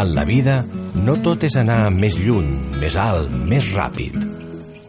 En la vida, no tot és anar més lluny, més alt, més ràpid.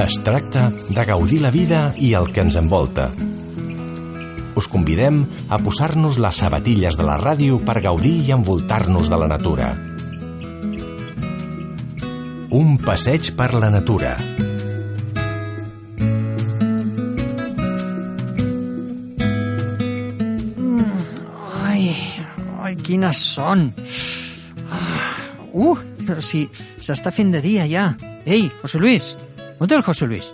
Es tracta de gaudir la vida i el que ens envolta. Us convidem a posar-nos les sabatilles de la ràdio per gaudir i envoltar-nos de la natura. Un passeig per la natura. Quines són. Ah, uh, però si s'està fent de dia ja. Ei, José Luis, on té el José Luis?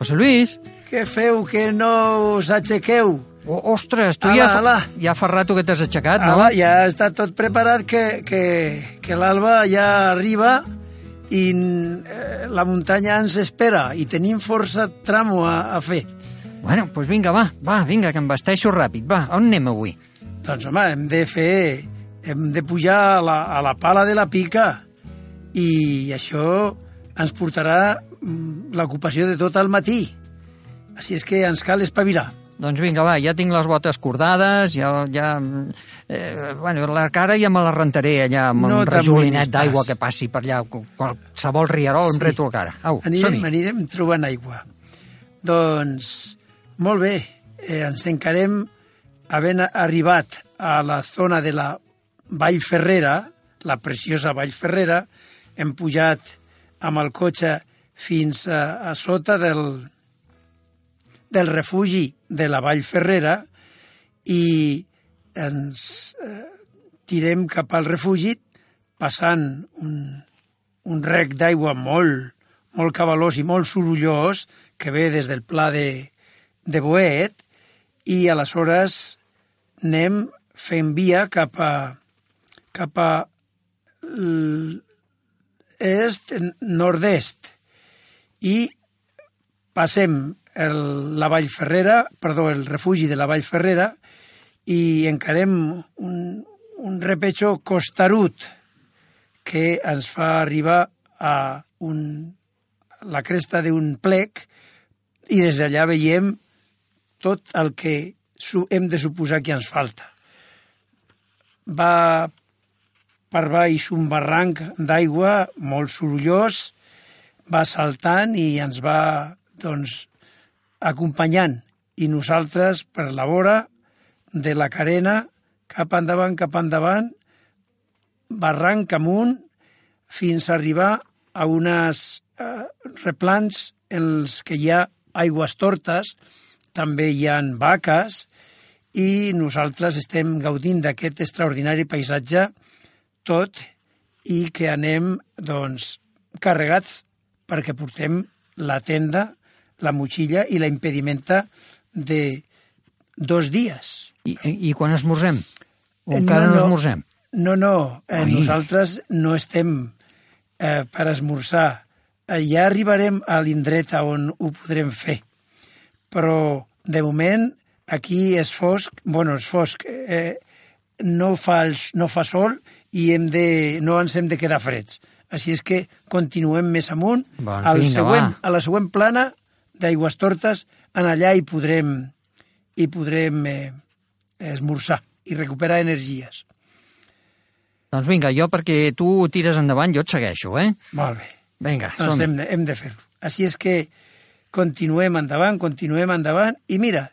José Luis? Què feu que no us aixequeu? O, ostres, tu Ala, ja, ala. ja fa rato que t'has aixecat, no? Ja està tot preparat que, que, que l'alba ja arriba i eh, la muntanya ens espera i tenim força tramo a, a fer. Bueno, doncs pues vinga, va, va, vinga, que em vesteixo ràpid. Va, on anem avui? Doncs home, hem de fer... Hem de pujar a la, a la pala de la pica i això ens portarà mm, l'ocupació de tot el matí. Així és que ens cal espavilar. Doncs vinga, va, ja tinc les botes cordades, ja... ja eh, bueno, la cara ja me la rentaré allà amb No un rajolinet pas. d'aigua que passi per allà, qualsevol rierol em reto la cara. Au, Anirem, anirem trobant aigua. Doncs, molt bé, eh, ens encarem havent arribat a la zona de la Vall Ferrera, la preciosa Vall Ferrera, hem pujat amb el cotxe fins a, a sota del, del refugi de la Vall Ferrera i ens eh, tirem cap al refugi passant un, un rec d'aigua molt, molt cabalós i molt sorollós que ve des del pla de, de Boet i aleshores anem fent via cap a, cap a est, nord-est. I passem el, la Vall Ferrera, perdó, el refugi de la Vall Ferrera i encarem un, un repetxo costarut que ens fa arribar a un, la cresta d'un plec i des d'allà veiem tot el que hem de suposar que ens falta. Va per baix un barranc d'aigua molt sorollós, va saltant i ens va doncs, acompanyant. I nosaltres, per la vora de la carena, cap endavant, cap endavant, barranc amunt, fins a arribar a unes eh, replans en els que hi ha aigües tortes, també hi han vaques, i nosaltres estem gaudint d'aquest extraordinari paisatge tot i que anem doncs, carregats perquè portem la tenda, la motxilla i la impedimenta de dos dies. I, I quan esmorzem? O Eh, encara no, no, no. esmorzem? No, no, eh, Ai. nosaltres no estem eh, per esmorzar. Eh, ja arribarem a l'indret on ho podrem fer. Però, de moment, aquí és fosc, bueno, és fosc, eh, no, fa el, no fa sol i hem de, no ens hem de quedar freds. Així és que continuem més amunt. Doncs al vinga, següent, va. a la següent plana d'aigües tortes, en allà hi podrem, hi podrem eh, esmorzar i recuperar energies. Doncs vinga, jo perquè tu tires endavant, jo et segueixo, eh? Molt bé. Vinga, Doncs som hem de, hem de fer-ho. Així és que continuem endavant, continuem endavant, i mira,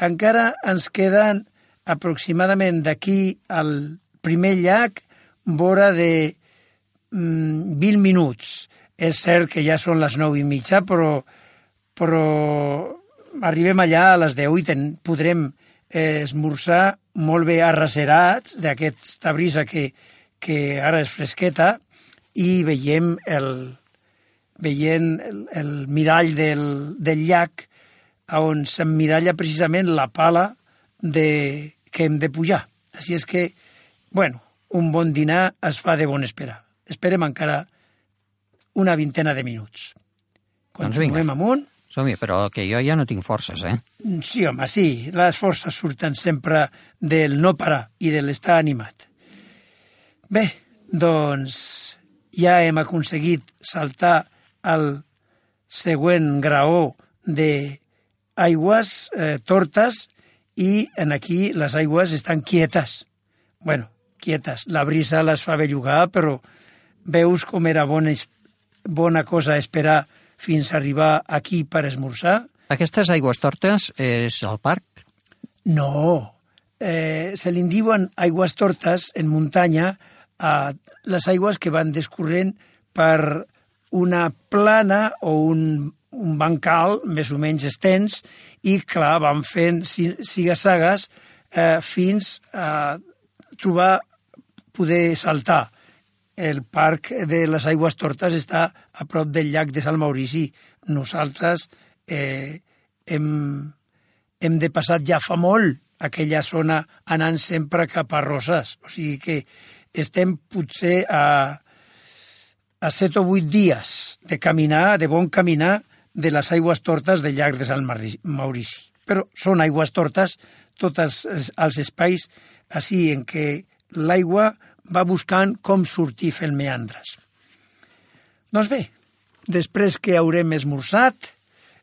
encara ens queden aproximadament d'aquí al primer llac vora de mm, 20 minuts. És cert que ja són les 9 i mitja, però, però arribem allà a les 10 i ten, podrem eh, esmorzar molt bé arracerats d'aquesta brisa que, que ara és fresqueta i veiem el, veient el, el mirall del, del llac on s'emmiralla precisament la pala de, que hem de pujar. Així és que, bueno, un bon dinar es fa de bon esperar. Esperem encara una vintena de minuts. Doncs vinga. Amunt. Som-hi, però que jo ja no tinc forces, eh? Sí, home, sí. Les forces surten sempre del no parar i de l'estar animat. Bé, doncs ja hem aconseguit saltar el següent graó de aigües eh, tortes i en aquí les aigües estan quietes. bueno, quietes. La brisa les fa bellugar, però veus com era bona, bona cosa esperar fins a arribar aquí per esmorzar? Aquestes aigües tortes és el parc? No, eh, se li diuen aigües tortes en muntanya a les aigües que van descorrent per una plana o un, un bancal més o menys extens i, clar, van fent sigassagues eh, fins a trobar poder saltar. El parc de les Aigües Tortes està a prop del llac de Sant Maurici. Nosaltres eh, hem, hem de passar ja fa molt aquella zona anant sempre cap a Roses. O sigui que estem potser a, a set o vuit dies de caminar, de bon caminar, de les aigües tortes del llac de Sant Maurici. Però són aigües tortes tots els espais així en què l'aigua va buscant com sortir fent meandres. Doncs bé, després que haurem esmorzat,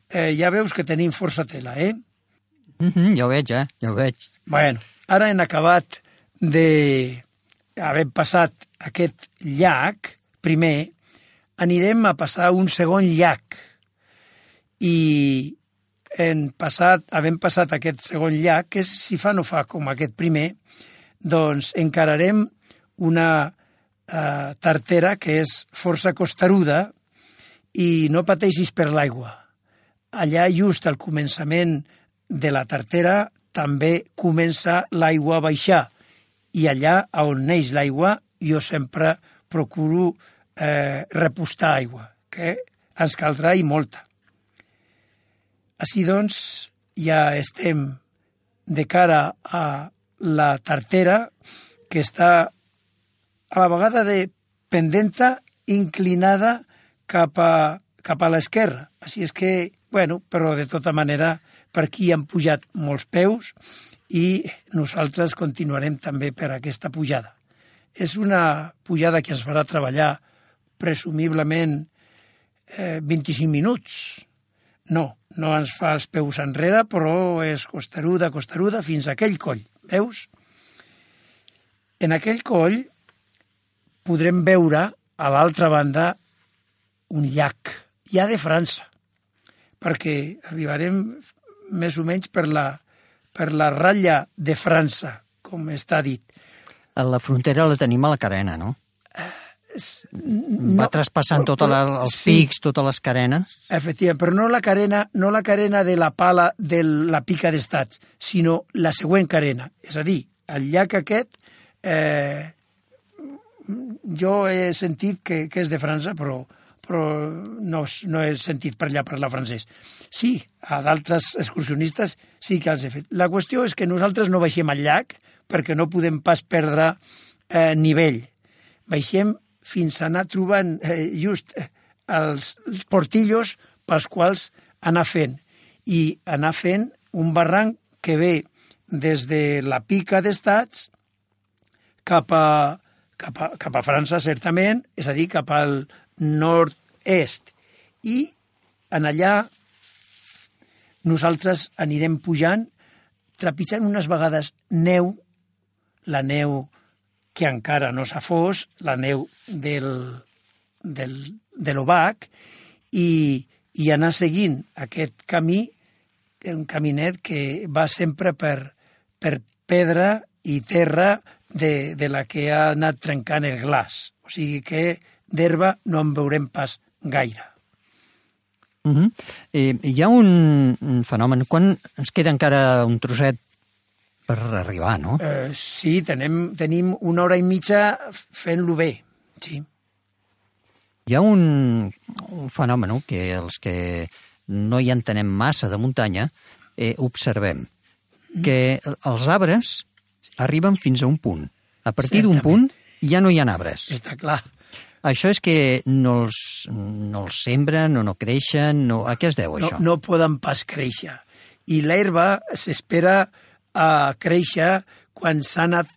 eh, ja veus que tenim força tela, eh? Mm -hmm, ja ho veig, eh? Ja ho veig. Bueno, ara hem acabat de haver passat aquest llac, primer, anirem a passar un segon llac. I en passat, havent passat aquest segon llac, que si fa no fa com aquest primer, doncs encararem una eh, tartera que és força costaruda i no pateixis per l'aigua. Allà, just al començament de la tartera, també comença l'aigua a baixar i allà on neix l'aigua jo sempre procuro eh, repostar aigua, que ens caldrà i molta. Així doncs, ja estem de cara a la tartera que està a la vegada de pendenta inclinada cap a, cap a l'esquerra. Així és que, bueno, però de tota manera per aquí han pujat molts peus i nosaltres continuarem també per aquesta pujada. És una pujada que ens farà treballar presumiblement eh, 25 minuts. No, no ens fa els peus enrere, però és costaruda, costaruda, fins a aquell coll. Veus? En aquell coll podrem veure a l'altra banda un llac, ja de França, perquè arribarem més o menys per la, per la ratlla de França, com està dit. La frontera la tenim a la carena, no? No, va traspassant tots els sí, pics, totes les carenes. Efectivament, però no la carena, no la carena de la pala de la pica d'estats, sinó la següent carena. És a dir, el llac aquest, eh, jo he sentit que, que és de França, però, però no, no he sentit per allà parlar francès. Sí, a d'altres excursionistes sí que els he fet. La qüestió és que nosaltres no baixem al llac perquè no podem pas perdre eh, nivell. Baixem fins a anar trobant eh, just eh, els, els portillos pels quals anar fent. I anar fent un barranc que ve des de la pica d'estats cap a, cap, a, cap a França, certament, és a dir, cap al nord-est. I en allà nosaltres anirem pujant, trepitjant unes vegades neu, la neu que encara no s'ha fos, la neu del, del, de l'Obac, i, i anar seguint aquest camí, un caminet que va sempre per, per pedra i terra de, de la que ha anat trencant el glaç. O sigui que d'herba no en veurem pas gaire. Uh -huh. eh, hi ha un, un fenomen. Quan ens queda encara un trosset per arribar, no? Eh, sí, tenim, tenim una hora i mitja fent-lo bé, sí. Hi ha un, un fenomen que els que no hi entenem massa de muntanya eh, observem, que els arbres arriben fins a un punt. A partir d'un punt ja no hi ha arbres. Està clar. Això és que no els, no els sembren o no creixen, no... a què es deu, això? No, no poden pas créixer. I l'herba s'espera a créixer quan s'ha anat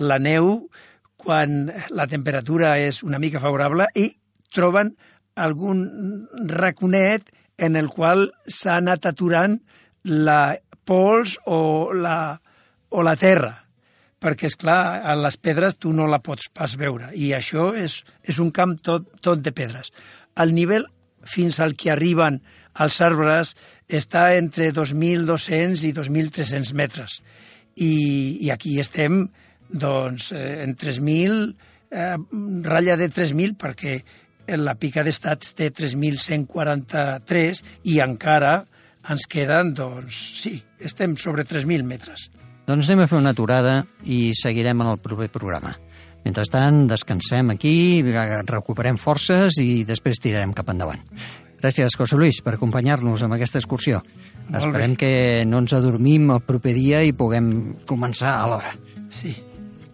la neu, quan la temperatura és una mica favorable i troben algun raconet en el qual s'ha anat aturant la pols o la, o la terra, perquè, és clar, a les pedres tu no la pots pas veure, i això és, és un camp tot, tot de pedres. El nivell fins al que arriben els arbres està entre 2.200 i 2.300 metres. I, i aquí estem doncs, eh, en 3.000, eh, ratlla de 3.000, perquè la pica d'estats té 3.143 i encara ens queden, doncs, sí, estem sobre 3.000 metres. Doncs anem a fer una aturada i seguirem en el proper programa. Mentrestant, descansem aquí, recuperem forces i després tirarem cap endavant. Gràcies, José Luis, per acompanyar-nos en aquesta excursió. Molt Esperem bé. que no ens adormim el proper dia i puguem començar a l'hora. Sí,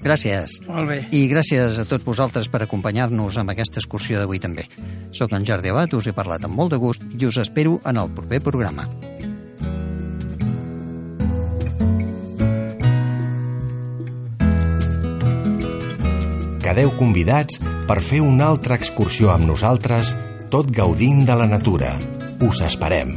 Gràcies. molt bé. I gràcies a tots vosaltres per acompanyar-nos en aquesta excursió d'avui també. Soc en Jordi Abat, us he parlat amb molt de gust i us espero en el proper programa. Quedeu convidats per fer una altra excursió amb nosaltres, tot gaudint de la natura. Us esperem.